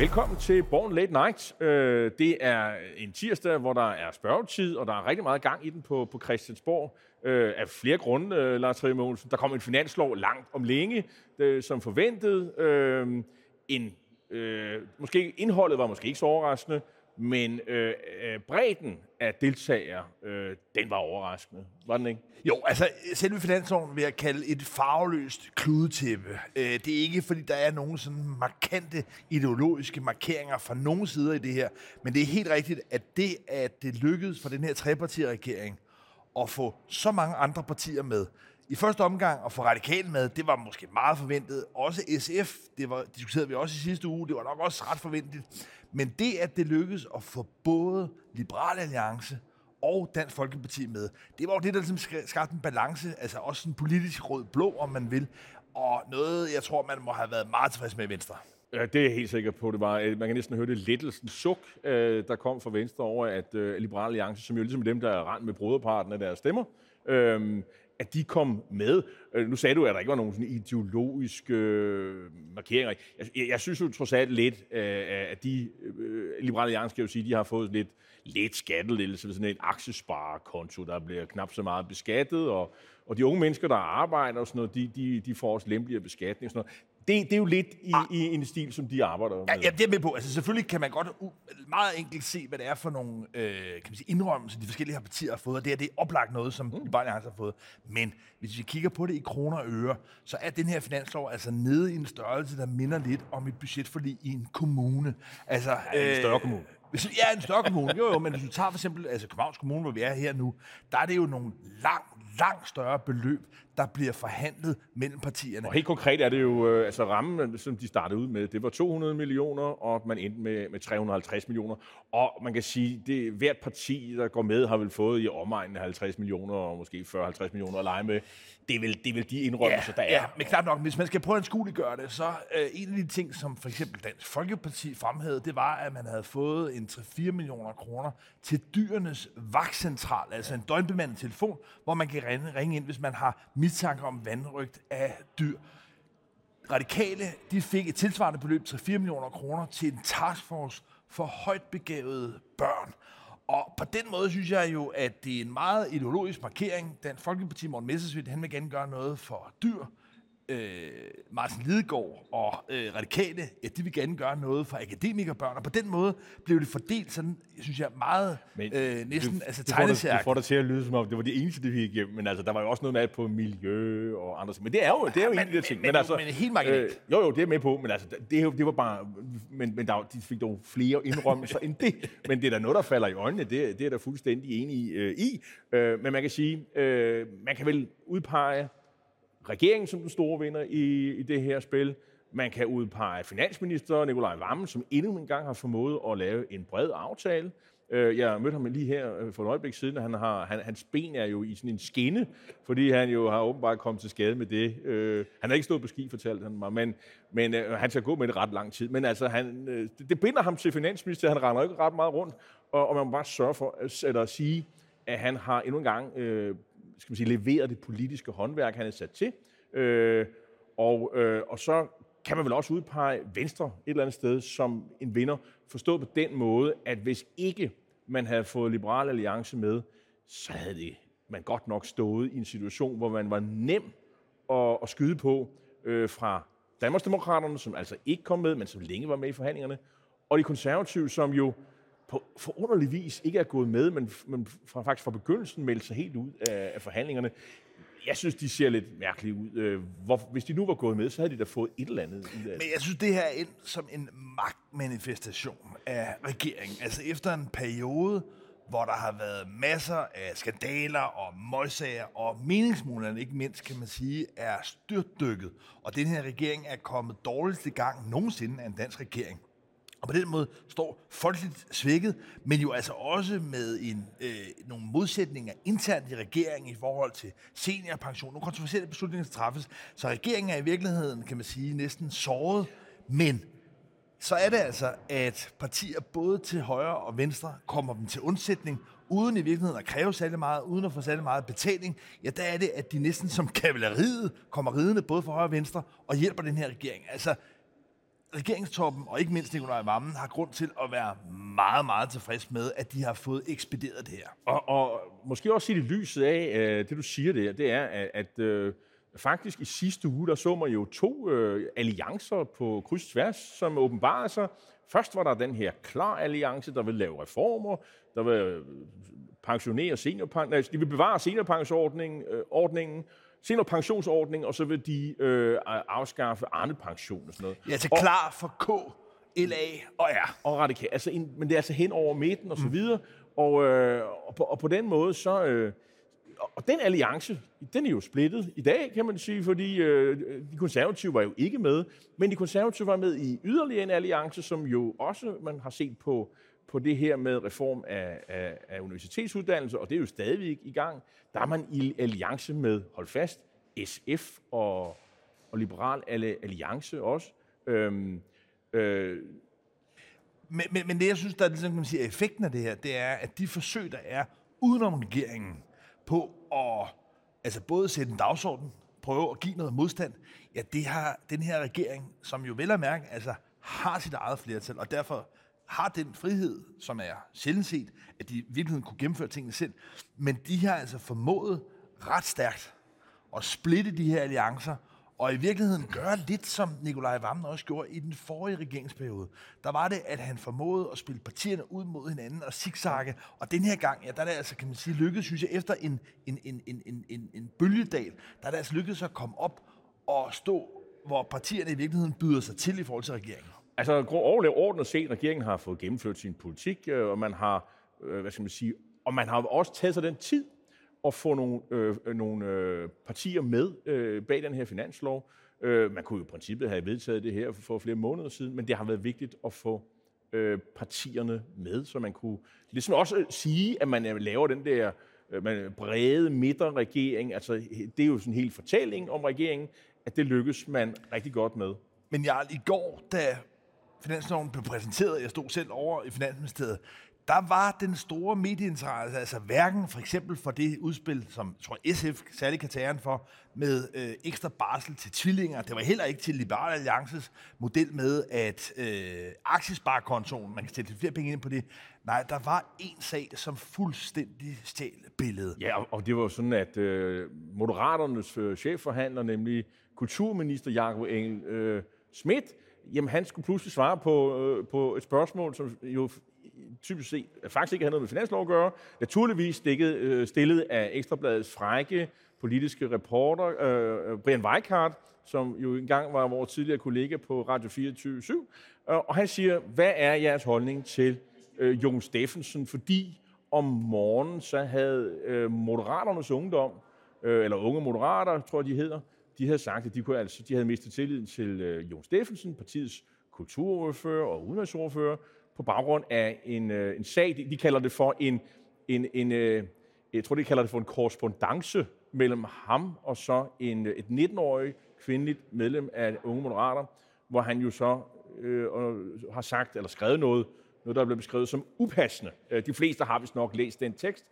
Velkommen til Born Late Night. Øh, det er en tirsdag, hvor der er spørgetid, og der er rigtig meget gang i den på, på Christiansborg. Øh, af flere grunde, øh, Lars Trier Der kom en finanslov langt om længe, som forventet. En, måske indholdet var måske ikke så overraskende, men øh, øh, bredden af deltagere, øh, den var overraskende. Var den ikke? Jo, altså selve finansloven vil jeg kalde et farveløst kludetæppe. Øh, det er ikke, fordi der er nogen sådan markante ideologiske markeringer fra nogen sider i det her, men det er helt rigtigt, at det, at det lykkedes for den her trepartiregering at få så mange andre partier med, i første omgang at få radikal med, det var måske meget forventet. Også SF, det var, diskuterede vi også i sidste uge, det var nok også ret forventet. Men det, at det lykkedes at få både Liberal Alliance og Dansk Folkeparti med, det var jo det, der ligesom skabte en balance, altså også en politisk rød blå, om man vil, og noget, jeg tror, man må have været meget tilfreds med i Venstre. Ja, det er jeg helt sikker på, det var. Øh, man kan næsten høre det lettelsen suk, øh, der kom fra Venstre over, at øh, Liberal Alliance, som jo ligesom dem, der er rent med broderparten af deres stemmer, øh, at de kom med. Øh, nu sagde du, at der ikke var nogen sådan ideologiske øh, markeringer. Jeg, jeg, synes jo trods alt lidt, øh, at de liberale alliance, skal jo sige, de har fået lidt, lidt skattelettelse, sådan en aktiesparekonto, der bliver knap så meget beskattet, og, og de unge mennesker, der arbejder og sådan noget, de, de, de får også lempeligere beskatning og sådan noget det, det er jo lidt i, ah. i en stil, som de arbejder med. Ja, ja, det er med på. Altså, selvfølgelig kan man godt u- meget enkelt se, hvad det er for nogle øh, kan man sige, indrømmelser, de forskellige partier har fået, og det er, det er oplagt noget, som mm. Liberale har fået. Men hvis vi kigger på det i kroner og øre, så er den her finanslov altså nede i en størrelse, der minder lidt om et budgetforlig i en kommune. Altså, ja, en større øh, kommune. Hvis, ja, en større kommune. Jo, jo, men hvis du tager for eksempel altså Københavns Kommune, hvor vi er her nu, der er det jo nogle langt, langt større beløb, der bliver forhandlet mellem partierne. Og helt konkret er det jo, øh, altså rammen, som de startede ud med, det var 200 millioner, og man endte med, med 350 millioner. Og man kan sige, det hvert parti, der går med, har vel fået i omegnen af 50 millioner, og måske 40-50 millioner at lege med. Det er vel, det er vel de indrømmelser, ja, der er. Ja, men klart nok, hvis man skal prøve at skueliggøre det, så øh, en af de ting, som for eksempel Dansk Folkeparti fremhævede, det var, at man havde fået en 3-4 millioner kroner til dyrenes vagtcentral, altså en døgnbemandet telefon, hvor man kan ringe ind, hvis man har mistanke om vandrygt af dyr. Radikale de fik et tilsvarende beløb til 4 millioner kroner til en taskforce for højt begavede børn. Og på den måde synes jeg jo, at det er en meget ideologisk markering. Den Folkeparti Morten Messersvigt, han vil gerne gøre noget for dyr øh, Martin Lidegaard og øh, Radikale, ja, de vil gerne gøre noget for akademikerbørn, og på den måde blev det fordelt sådan, synes jeg, meget men, øh, næsten altså tegnesærk. Du får det til at lyde som om, det var det eneste, det vi igennem, men altså, der var jo også noget med på miljø og andre ting. Men det er jo, det er jo ja, en de ting. Men, men, altså, men helt marginalt. Øh, jo, jo, det er med på, men altså, det, det var bare, men, men der, de fik dog flere indrømmelser end det. Men det er da noget, der falder i øjnene, det, det er der fuldstændig enig øh, i. Øh, men man kan sige, øh, man kan vel udpege regeringen som den store vinder i, i det her spil. Man kan udpege finansminister Nikolaj Vammen, som endnu en gang har formået at lave en bred aftale. Øh, jeg mødte ham lige her øh, for et øjeblik siden, og han har, han, hans ben er jo i sådan en skinne, fordi han jo har åbenbart kommet til skade med det. Øh, han har ikke stået på ski, fortalte han mig, men, men øh, han skal gå med det ret lang tid. Men altså, han, det binder ham til finansminister, han render ikke ret meget rundt, og, og man må bare sørge for, eller sige, at han har endnu en gang øh, skal man sige, levere det politiske håndværk, han er sat til. Øh, og, øh, og så kan man vel også udpege Venstre et eller andet sted som en vinder, forstået på den måde, at hvis ikke man havde fået Liberal Alliance med, så havde det, man godt nok stået i en situation, hvor man var nem at, at skyde på øh, fra Danmarksdemokraterne, som altså ikke kom med, men som længe var med i forhandlingerne, og de konservative, som jo på forunderlig vis ikke er gået med, men, men fra, faktisk fra begyndelsen meldte sig helt ud af, af forhandlingerne. Jeg synes, de ser lidt mærkelige ud. Øh, hvor, hvis de nu var gået med, så havde de da fået et eller andet Men jeg synes, det her er ind som en magtmanifestation af regeringen. Altså efter en periode, hvor der har været masser af skandaler og møgsager, og meningsmålerne ikke mindst, kan man sige, er styrtdykket. Og den her regering er kommet dårligst i gang nogensinde af en dansk regering. Og på den måde står folkeligt svækket, men jo altså også med en, øh, nogle modsætninger internt i regeringen i forhold til seniorpension. Nogle kontroversielle beslutninger skal træffes. Så regeringen er i virkeligheden, kan man sige, næsten såret. Men så er det altså, at partier både til højre og venstre kommer dem til undsætning, uden i virkeligheden at kræve særlig meget, uden at få særlig meget betaling, ja, der er det, at de næsten som kavaleriet kommer ridende både for højre og venstre og hjælper den her regering. Altså, regeringstoppen, og ikke mindst Nikolaj Vammen, har grund til at være meget, meget tilfreds med, at de har fået ekspederet det her. Og, og måske også i det lyset af, øh, det du siger der, det er, at, at øh, faktisk i sidste uge, der så man jo to øh, alliancer på kryds og tværs, som åbenbarer sig. Først var der den her klar alliance, der vil lave reformer, der vil øh, pensionere seniorpension, de vil bevare seniorpensionsordningen, øh, ordningen, seniorpensionsordning, og så vil de øh, afskaffe Arne-pension og sådan noget. Ja, til klar for K, LA og R. Og radikal. Altså, en, men det er altså hen over midten og så videre. Og, øh, og, på, og på den måde, så... Øh, og den alliance, den er jo splittet i dag, kan man sige, fordi øh, de konservative var jo ikke med, men de konservative var med i yderligere en alliance, som jo også man har set på, på det her med reform af, af, af universitetsuddannelse, og det er jo stadigvæk i gang. Der er man i alliance med, hold fast, SF og, og Liberal Alliance også. Øhm, øh, men, men, men det, jeg synes, der er ligesom, kan man sige, effekten af det her, det er, at de forsøg, der er udenom regeringen, på at altså både sætte en dagsorden, prøve at give noget modstand, ja, det har den her regering, som jo vel at mærke, altså har sit eget flertal, og derfor har den frihed, som er sjældent set, at de i virkeligheden kunne gennemføre tingene selv, men de har altså formået ret stærkt at splitte de her alliancer, og i virkeligheden gøre lidt som Nikolaj Vammen også gjorde i den forrige regeringsperiode. Der var det, at han formåede at spille partierne ud mod hinanden og zigzagge. Og den her gang, ja, der er det altså, kan man sige, lykkedes, synes jeg, efter en, en, en, en, en, en, en bølgedal, der er det altså lykkedes at komme op og stå, hvor partierne i virkeligheden byder sig til i forhold til regeringen. Altså, overordnet set, regeringen har fået gennemført sin politik, øh, og man har, øh, hvad skal man sige, og man har også taget sig den tid at få nogle, øh, nogle øh, partier med øh, bag den her finanslov. Øh, man kunne jo i princippet have vedtaget det her for, for flere måneder siden, men det har været vigtigt at få øh, partierne med, så man kunne ligesom også øh, sige, at man laver den der øh, man, brede midterregering. Altså, det er jo sådan en hel fortælling om regeringen, at det lykkes man rigtig godt med. Men jeg i går, da finansloven blev præsenteret, jeg stod selv over i Finansministeriet, der var den store medieinteresse, altså hverken for eksempel for det udspil, som tror SF særlig kan tage for, med øh, ekstra barsel til tvillinger. Det var heller ikke til Liberal Alliances model med, at øh, aktiesparekontoen, man kan sætte flere penge ind på det. Nej, der var en sag, som fuldstændig stjal billedet. Ja, og, og det var sådan, at øh, Moderaternes øh, chefforhandler, nemlig kulturminister Jakob Engel øh, Schmidt, jamen han skulle pludselig svare på, øh, på et spørgsmål, som jo typisk set øh, faktisk ikke havde noget med finanslov at gøre. Naturligvis stikket, øh, stillet af Ekstrabladets frække politiske reporter, øh, øh Brian Weikart, som jo engang var vores tidligere kollega på Radio 24 7 øh, og han siger, hvad er jeres holdning til øh, Jon Steffensen? Fordi om morgenen så havde øh, Moderaternes ungdom, øh, eller unge moderater, tror jeg de hedder, de havde sagt, at de, kunne, altså, de havde mistet tilliden til øh, Jon Steffensen, partiets kulturordfører og udenrigsordfører, på baggrund af en, øh, en sag. De, de kalder det for en, en, en øh, jeg tror, de kalder det for en korrespondence mellem ham og så en, øh, et 19-årig kvindeligt medlem af Unge Moderater, hvor han jo så øh, øh, har sagt eller skrevet noget, noget, der er blevet beskrevet som upassende. Øh, de fleste har vist nok læst den tekst,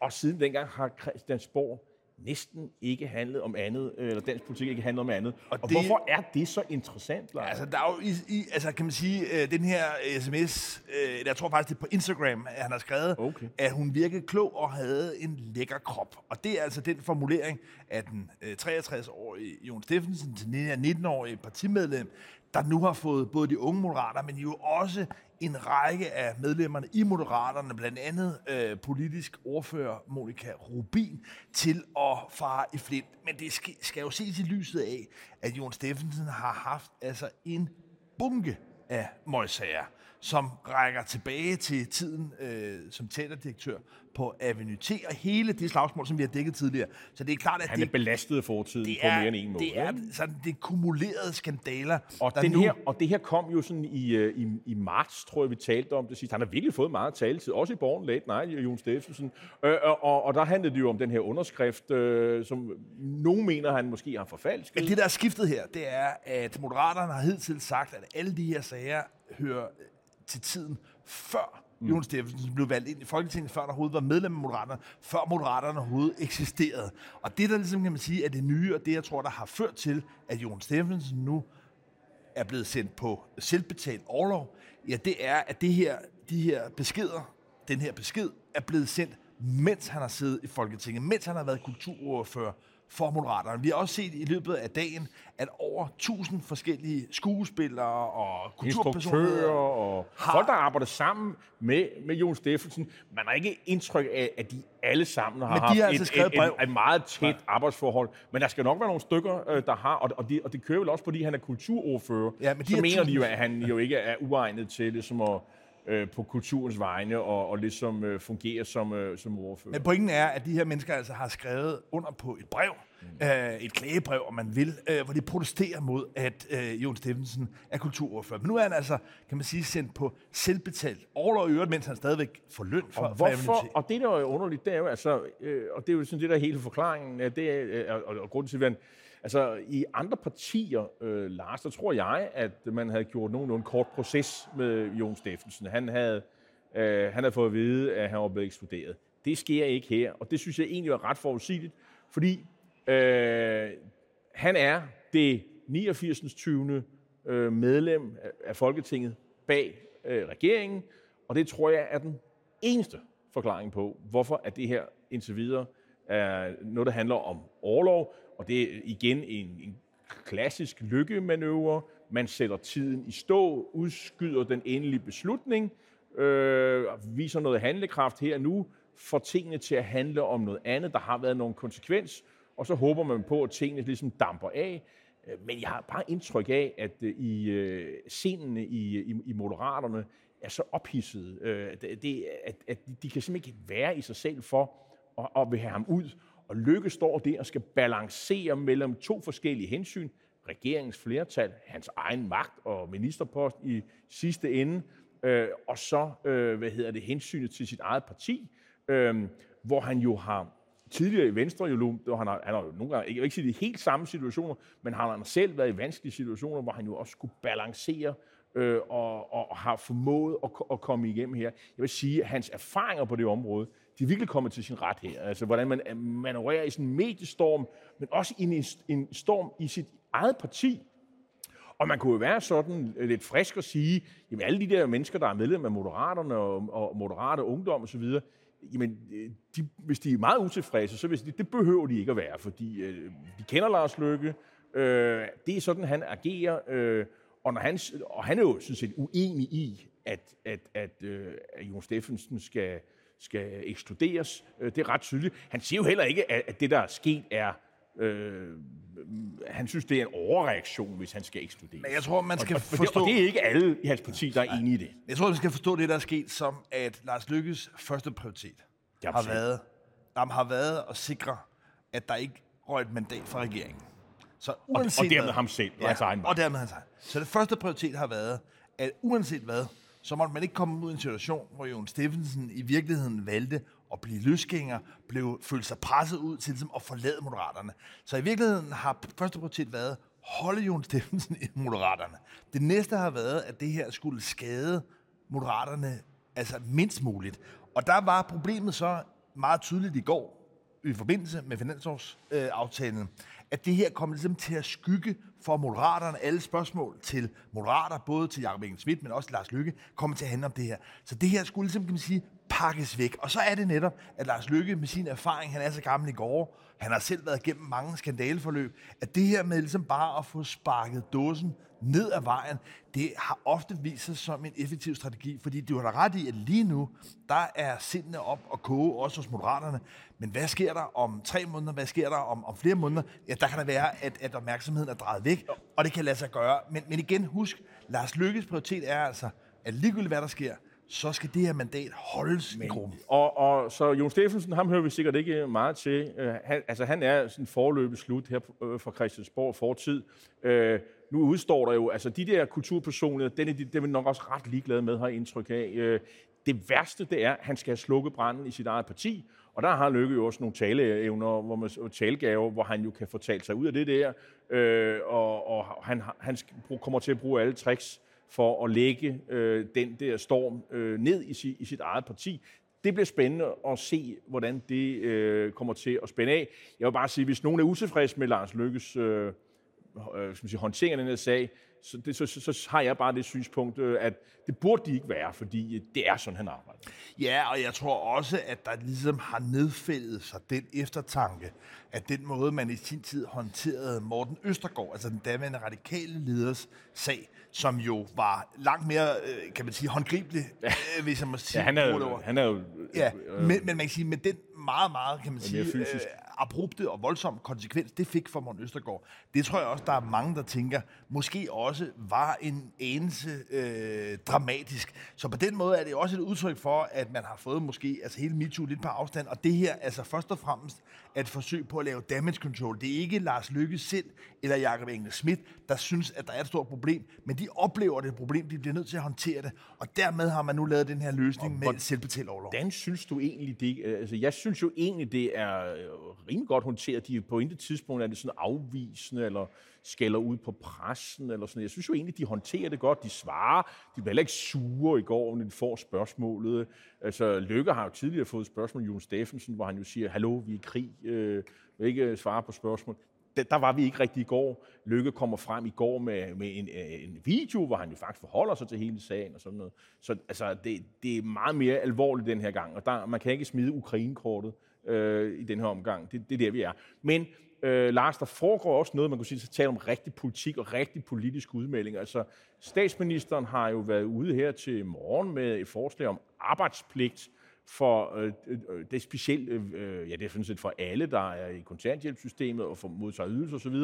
og siden dengang har Christiansborg næsten ikke handlet om andet, eller dansk politik ikke handlet om andet. Og, og det, hvorfor er det så interessant, Lars? Altså, der er jo i, i, altså, kan man sige, øh, den her sms, øh, jeg tror faktisk, det er på Instagram, at han har skrevet, okay. at hun virkede klog og havde en lækker krop. Og det er altså den formulering, at den øh, 63-årige Jon Steffensen, til 19-årige partimedlem, der nu har fået både de unge moderater, men jo også en række af medlemmerne i Moderaterne, blandt andet øh, politisk ordfører Monika Rubin, til at fare i flint. Men det skal, skal jo ses i lyset af, at Jon Steffensen har haft altså en bunke af møgsager som rækker tilbage til tiden øh, som teaterdirektør på Avenue T, og hele det slagsmål, som vi har dækket tidligere. Så det er klart, at Han er det, belastet fortiden det på er, mere end en måde. Det er sådan, det kumulerede skandaler. Og, den nu... her, og det her kom jo sådan i, øh, i, i marts, tror jeg, vi talte om det sidste. Han har virkelig fået meget taletid, også i Born Late Night, Jon Steffensen. Øh, og, og der handlede det jo om den her underskrift, øh, som nogen mener, han måske har forfalsket. Men det, der er skiftet her, det er, at Moderaterne har hidtil sagt, at alle de her sager hører til tiden før mm. Jon Steffensen blev valgt ind i Folketinget, før der overhovedet var medlem af Moderaterne, før Moderaterne overhovedet eksisterede. Og det, der ligesom kan man sige, er det nye, og det, jeg tror, der har ført til, at Jon Steffensen nu er blevet sendt på selvbetalt overlov, ja, det er, at det her, de her beskeder, den her besked, er blevet sendt, mens han har siddet i Folketinget, mens han har været kulturordfører for Moderaterne. Vi har også set i løbet af dagen, at over 1000 forskellige skuespillere og Instruktører og har- folk, der arbejder sammen med, med Jon Steffensen. Man har ikke indtryk af, at de alle sammen har de haft har altså et, et, et, et meget tæt arbejdsforhold. Men der skal nok være nogle stykker, øh, der har, og, og, de, og det kører vel også, fordi han er kulturordfører. Ja, men de så mener de tusind- jo, at han jo ikke er uegnet til ligesom at, øh, på kulturens vegne og, og ligesom øh, fungere som, øh, som ordfører. Men pointen er, at de her mennesker altså har skrevet under på et brev, mm. øh, et klagebrev, om man vil, øh, hvor de protesterer mod, at øh, Jon Steffensen er kulturordfører. Men nu er han altså, kan man sige, sendt på selvbetalt overlov i øvrigt, mens han stadigvæk får løn for, Og for hvorfor? anonymitet. Og det, der er underligt, det er jo, altså, øh, og det er jo sådan det, der er hele forklaringen, det er, øh, og, og grunden til, at altså i andre partier, øh, Lars, der tror jeg, at man havde gjort nogenlunde kort proces med Jon Steffensen. Han havde, øh, han havde fået at vide, at han var blevet ekskluderet. Det sker ikke her, og det synes jeg egentlig er ret forudsigeligt, fordi øh, han er det 89. 20. Øh, medlem af- af Folketinget bag øh, regeringen, og det tror jeg er den eneste forklaring på, hvorfor at det her indtil videre er noget, der handler om overlov, og det er igen en, en klassisk lykkemanøvre. Man sætter tiden i stå, udskyder den endelige beslutning, øh, viser noget handlekraft her og nu, får tingene til at handle om noget andet. Der har været nogen konsekvens, og så håber man på, at tingene ligesom damper af. Men jeg har bare indtryk af, at øh, i øh, scenene i, i, i Moderaterne er så ophidsede. det, det, øh, at, at de kan simpelthen ikke være i sig selv for og, og vil have ham ud. Og Lykke står der og skal balancere mellem to forskellige hensyn. Regeringens flertal, hans egen magt og ministerpost i sidste ende, øh, og så, øh, hvad hedder det, hensynet til sit eget parti, øh, hvor han jo har tidligere i Venstre, jo, hvor han har, han har jo nogle gange, jeg vil ikke sige det helt samme situationer, men han har selv været i vanskelige situationer, hvor han jo også skulle balancere øh, og, og, og har formået at, at komme igennem her. Jeg vil sige, at hans erfaringer på det område, de virkelig kommer til sin ret her. Altså, hvordan man øh, manøvrerer i sådan en mediestorm, men også i en, en storm i sit eget parti. Og man kunne jo være sådan lidt frisk og sige, jamen alle de der mennesker, der er medlem af Moderaterne og, og Moderate Ungdom osv., jamen øh, de, hvis de er meget utilfredse, så hvis de, det behøver de ikke at være, fordi øh, de kender Lars Løkke. Øh, det er sådan, han agerer. Øh, og, når han, og han er jo sådan set uenig i, at, at, at, øh, at Jon Steffensen skal, skal ekskluderes. Øh, det er ret tydeligt. Han siger jo heller ikke, at, det, der er sket, er... Øh, han synes, det er en overreaktion, hvis han skal ekskluderes. Men jeg tror, man skal og, og, forstå... Og det er ikke alle i hans parti, der er enige i det. Jeg tror, vi skal forstå det, der er sket, som at Lars Lykkes første prioritet har været, jamen, har været at sikre, at der ikke røg et mandat fra regeringen. Så uanset og dermed hvad- ham selv, og hans egen og dermed hans egen. Så det første prioritet har været, at uanset hvad, så måtte man ikke komme ud i en situation, hvor Jon Steffensen i virkeligheden valgte at blive løsgænger, blev følte sig presset ud til ligesom at forlade Moderaterne. Så i virkeligheden har første prioritet været, holde Jon Steffensen i Moderaterne. Det næste har været, at det her skulle skade Moderaterne altså mindst muligt. Og der var problemet så meget tydeligt i går, i forbindelse med finansårsaftalen, øh, aftalen, at det her kom ligesom til at skygge for moderaterne. Alle spørgsmål til moderater, både til Jacob Engel Schmidt, men også til Lars Lykke, kommer til at handle om det her. Så det her skulle ligesom, kan man sige, pakkes væk. Og så er det netop, at Lars Lykke med sin erfaring, han er så gammel i går, han har selv været igennem mange skandaleforløb, at det her med ligesom bare at få sparket dåsen ned ad vejen, det har ofte vist sig som en effektiv strategi, fordi du har da ret i, at lige nu, der er sindene op og koge, også hos moderaterne. Men hvad sker der om tre måneder? Hvad sker der om, om flere måneder? Ja, der kan der være, at, at opmærksomheden er drejet væk, og det kan lade sig gøre. Men, men igen, husk, Lars Lykkes prioritet er altså, at ligegyldigt hvad der sker, så skal det her mandat holdes i gruppen. Og, og så Jon Steffensen, ham hører vi sikkert ikke meget til. Uh, han, altså, han er sådan forløbet slut her uh, fra Christiansborg fortid. Uh, nu udstår der jo, altså de der kulturpersoner, den er de, dem er nok også ret ligeglade med, har indtryk af. Uh, det værste, det er, at han skal have slukket branden i sit eget parti. Og der har Lykke jo også nogle taleevner, hvor man, og talegaver, hvor han jo kan få talt sig ud af det der. Øh, og og han, han kommer til at bruge alle tricks for at lægge øh, den der storm øh, ned i, si, i sit eget parti. Det bliver spændende at se, hvordan det øh, kommer til at spænde af. Jeg vil bare sige, hvis nogen er utilfreds med Lars Lykkes øh, øh, skal man sige, håndtering af den her sag, så, det, så, så, så har jeg bare det synspunkt, øh, at det burde de ikke være, fordi det er sådan, han arbejder. Ja, og jeg tror også, at der ligesom har nedfældet sig den eftertanke, at den måde, man i sin tid håndterede Morten Østergaard, altså den daværende radikale leders sag, som jo var langt mere, øh, kan man sige, håndgribelig, øh, hvis jeg må sige. Ja, han er jo... Han er jo ja, men, men man kan sige, med den meget, meget, kan man sige, øh, abrupte og voldsom konsekvens, det fik for Morten Østergaard. Det tror jeg også, der er mange, der tænker, måske også var en enelse øh, dramatisk. Så på den måde er det også et udtryk for, at man har fået måske altså hele MeToo lidt på afstand, og det her altså først og fremmest er et forsøg på at lave damage control. Det er ikke Lars Lykke selv eller Jakob Engel Schmidt, der synes, at der er et stort problem, men de oplever det et problem, de bliver nødt til at håndtere det, og dermed har man nu lavet den her løsning og med selvbetalt overlov. Hvordan synes du egentlig det? Altså, jeg synes jo egentlig, det er øh, rimelig godt håndteret. De på intet tidspunkt er det sådan afvisende, eller skælder ud på pressen, eller sådan Jeg synes jo egentlig, de håndterer det godt. De svarer. De bliver heller ikke sure i går, når de får spørgsmålet. Altså, Lykke har jo tidligere fået spørgsmål Jon Steffensen, hvor han jo siger, hallo, vi er i krig, øh, vil ikke øh, svare på spørgsmål der var vi ikke rigtig i går. Lykke kommer frem i går med, med en, øh, en video, hvor han jo faktisk forholder sig til hele sagen og sådan noget. Så altså, det, det er meget mere alvorligt den her gang, og der, man kan ikke smide Ukrainekortet øh, i den her omgang. Det, det er der, vi er. Men øh, Lars, der foregår også noget, man kunne sige, at tale om rigtig politik og rigtig politisk udmelding. Altså, statsministeren har jo været ude her til morgen med et forslag om arbejdspligt for øh, øh, øh, det er specielt, øh, øh, ja det er sådan set for alle, der er i kontanthjælpssystemet og for modtager ydelser osv.,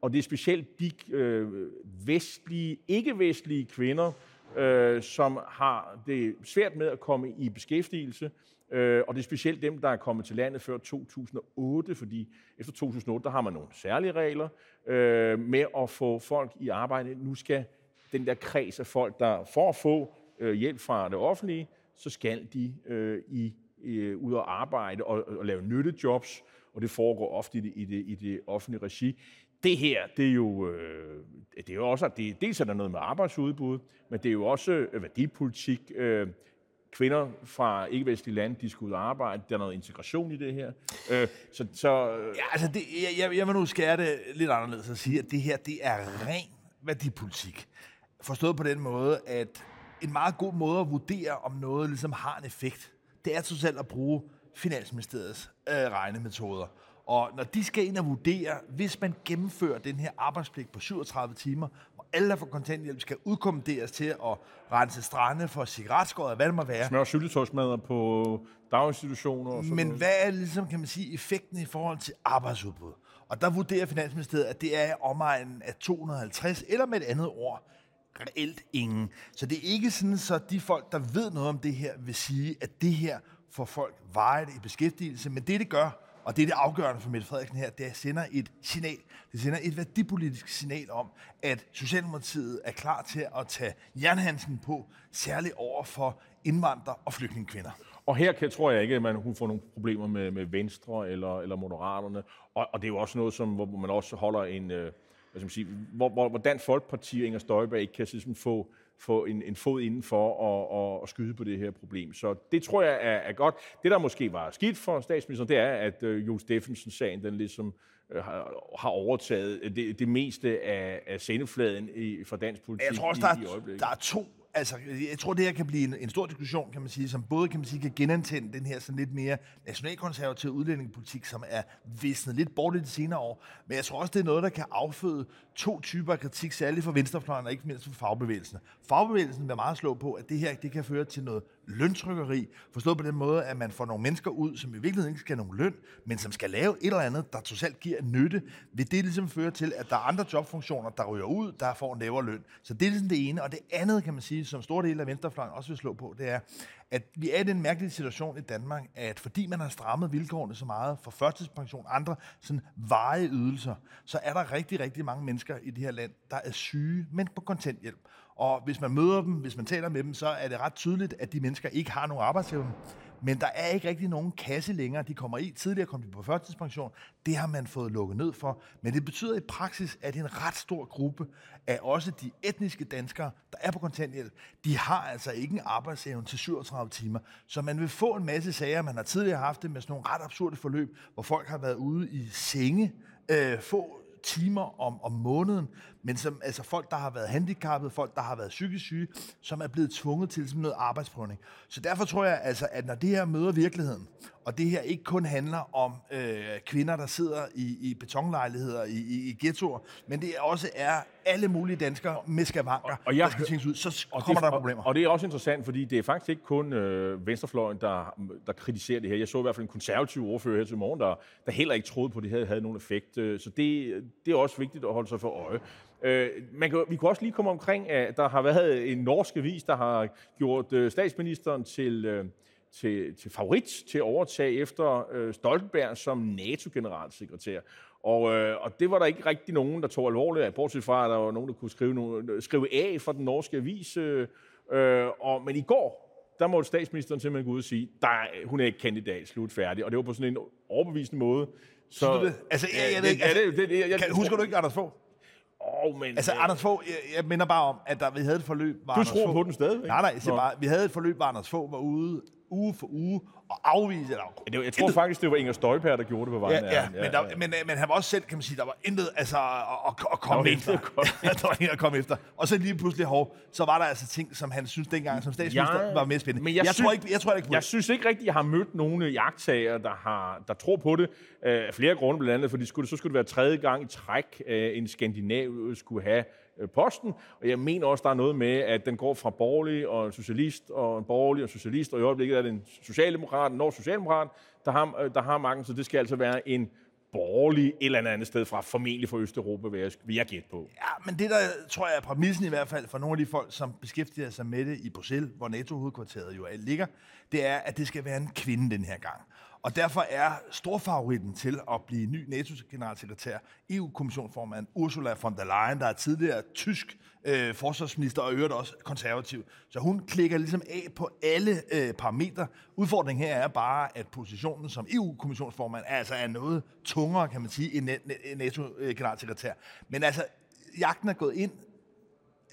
og det er specielt de øh, vestlige, ikke-vestlige kvinder, øh, som har det svært med at komme i beskæftigelse, Øh, og det er specielt dem, der er kommet til landet før 2008, fordi efter 2008, der har man nogle særlige regler øh, med at få folk i arbejde. Nu skal den der kreds af folk, der får at få øh, hjælp fra det offentlige, så skal de øh, i, øh, ud og arbejde og, og lave nyttejobs, og det foregår ofte i det, i det, i det offentlige regi. Det her, det er jo, øh, det er jo også, det, dels er der noget med arbejdsudbud, men det er jo også øh, værdipolitik. Øh, kvinder fra ikke-vestlige lande, de skal ud og arbejde. Der er noget integration i det her. Øh, så, så, øh, ja, altså det, jeg, jeg vil nu skære det lidt anderledes og sige, at det her, det er ren værdipolitik. Forstået på den måde, at en meget god måde at vurdere, om noget ligesom har en effekt, det er totalt at bruge Finansministeriets øh, regnemetoder. Og når de skal ind og vurdere, hvis man gennemfører den her arbejdspligt på 37 timer, hvor alle, der får kontanthjælp, skal udkommenderes til at rense strande for cigaretskåret, hvad det må være. Smør syltetøjsmadder på daginstitutioner og sådan Men noget. hvad er ligesom, kan man sige, effekten i forhold til arbejdsudbud? Og der vurderer Finansministeriet, at det er omegnen af 250, eller med et andet ord, reelt ingen. Så det er ikke sådan, så de folk, der ved noget om det her, vil sige, at det her får folk vejet i beskæftigelse. Men det, det gør, og det er det afgørende for Mette Frederiksen her, det sender et signal. Det sender et værdipolitisk signal om, at Socialdemokratiet er klar til at tage jernhansen på, særligt over for indvandrere og flygtningekvinder. Og her kan, tror jeg ikke, at man hun får nogle problemer med, med Venstre eller, eller Moderaterne. Og, og det er jo også noget, som, hvor man også holder en... Øh, hvad skal man sige, hvor, hvor, hvor Dansk Folkeparti og Inger Støjberg ikke kan ligesom få, få en, en fod indenfor og, og, og skyde på det her problem. Så det tror jeg er, er godt. Det, der måske var skidt for statsministeren, det er, at øh, Jo Steffensen-sagen, den ligesom øh, har, har overtaget det, det meste af, af sendefladen i, for dansk politik jeg tror også, der er, i øjeblikket. Der er to altså, jeg tror, det her kan blive en, en stor diskussion, kan man sige, som både kan, man sige, kan genantænde den her sådan lidt mere nationalkonservative udlændingepolitik, som er visnet lidt bort i de senere år. Men jeg tror også, det er noget, der kan afføde to typer af kritik, særligt for venstrefløjen og ikke mindst for fagbevægelsen. Fagbevægelsen vil meget slå på, at det her det kan føre til noget løntrykkeri, forstået på den måde, at man får nogle mennesker ud, som i virkeligheden ikke skal have nogen løn, men som skal lave et eller andet, der totalt giver nytte, vil det ligesom føre til, at der er andre jobfunktioner, der ryger ud, der får en lavere løn. Så det er ligesom det ene. Og det andet, kan man sige, som store dele af venstrefløjen også vil slå på, det er, at vi er i den mærkelige situation i Danmark, at fordi man har strammet vilkårene så meget for førtidspension og andre sådan varige ydelser, så er der rigtig, rigtig mange mennesker i det her land, der er syge, men på kontanthjælp. Og hvis man møder dem, hvis man taler med dem, så er det ret tydeligt, at de mennesker ikke har nogen arbejdsevne. Men der er ikke rigtig nogen kasse længere, de kommer i. Tidligere kom de på førtidspension. Det har man fået lukket ned for. Men det betyder i praksis, at en ret stor gruppe af også de etniske danskere, der er på kontanthjælp, de har altså ikke en arbejdsevne til 37 timer. Så man vil få en masse sager. Man har tidligere haft det med sådan nogle ret absurde forløb, hvor folk har været ude i senge, øh, få timer om, om måneden, men som, altså folk, der har været handicappede, folk, der har været psykisk syge, som er blevet tvunget til sådan noget arbejdsprøvning. Så derfor tror jeg altså, at når det her møder virkeligheden, og det her ikke kun handler om øh, kvinder, der sidder i, i betonlejligheder, i, i, i ghettoer, men det også er alle mulige danskere med skavanker, og, og jeg, der skal tænkes ud, så og kommer det, der problemer. Og, og det er også interessant, fordi det er faktisk ikke kun øh, venstrefløjen, der, der kritiserer det her. Jeg så i hvert fald en konservativ ordfører her til morgen, der, der heller ikke troede på, at det her havde nogen effekt. Øh, så det, det er også vigtigt at holde sig for øje. Øh, man kan, vi kunne også lige komme omkring, at der har været en norsk avis, der har gjort øh, statsministeren til... Øh, til, til favorit til at overtage efter øh, Stoltenberg som NATO-generalsekretær. Og, øh, og det var der ikke rigtig nogen, der tog alvorligt, bortset fra, at der var nogen, der kunne skrive, nogen, skrive af fra den norske avis. Øh, øh, og, men i går, der måtte statsministeren simpelthen gå ud og sige, der, hun er ikke kandidat, slut færdig. Og det var på sådan en overbevisende måde. Så, det, altså, jeg, jeg, jeg, altså, det, det, det, jeg, kan, husker du ikke Anders Fogh? Oh, men, altså, Anders Fogh, jeg, jeg minder bare om, at der, vi havde et forløb, hvor Du Anders tror Fogh, på den stadigvæk? Nej, nej, jeg siger bare, vi havde et forløb, hvor Anders Fogh var ude uge for uge og afvise det. Jeg, jeg tror faktisk, det var Inger Støjberg, der gjorde det på vejen ja, ja, ja, men, der, ja. Men, øh, men han var også selv, kan man sige, der var intet altså, at, at, at komme efter. der var intet at komme efter. Og så lige pludselig, hov, så var der altså ting, som han synes dengang som statsminister ja, var mere spændende. Men jeg, jeg, synes, tror ikke, jeg tror ikke på Jeg synes ikke rigtigt, jeg har mødt nogle jagttager, der, har, der tror på det. Af flere grunde blandt andet, fordi skulle, så skulle det være tredje gang i træk, en skandinav skulle have Øh, Øh, posten. Og jeg mener også, der er noget med, at den går fra borgerlig og en socialist, og en borgerlig og en socialist, og i øjeblikket er det en socialdemokrat, en norsk socialdemokrat, der har, øh, der har magten, så det skal altså være en borgerlig et eller andet sted fra, formentlig fra Østeuropa, vil jeg, vil jeg gætte på. Ja, men det der, tror jeg, er præmissen i hvert fald for nogle af de folk, som beskæftiger sig med det i Bruxelles, hvor NATO-hovedkvarteret jo ligger, det er, at det skal være en kvinde den her gang. Og derfor er storfavoritten til at blive ny NATO-generalsekretær EU-kommissionsformand Ursula von der Leyen, der er tidligere tysk øh, forsvarsminister og øvrigt også konservativ. Så hun klikker ligesom af på alle øh, parametre. Udfordringen her er bare, at positionen som EU-kommissionsformand altså er noget tungere, kan man sige, end NATO-generalsekretær. Øh, Men altså, jagten er gået ind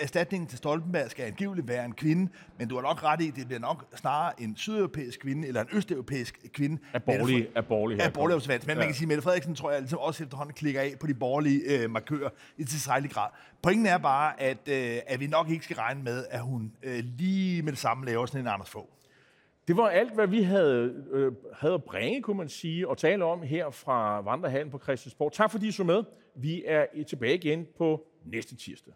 erstatningen til Stoltenberg skal angiveligt være en kvinde, men du har nok ret i, at det bliver nok snarere en sydeuropæisk kvinde, eller en østeuropæisk kvinde. Af borgerlig, af borgerlig, af borgerlig observans. Men ja. man kan sige, at Mette Frederiksen, tror jeg, ligesom også efterhånden klikker af på de borgerlige øh, markører i tilstrækkelig grad. Pointen er bare, at, øh, at vi nok ikke skal regne med, at hun øh, lige med det samme laver sådan en Anders Fogh. Det var alt, hvad vi havde, øh, havde at bringe, kunne man sige, og tale om her fra Vandrehallen på Christiansborg. Tak fordi I så med. Vi er tilbage igen på næste tirsdag.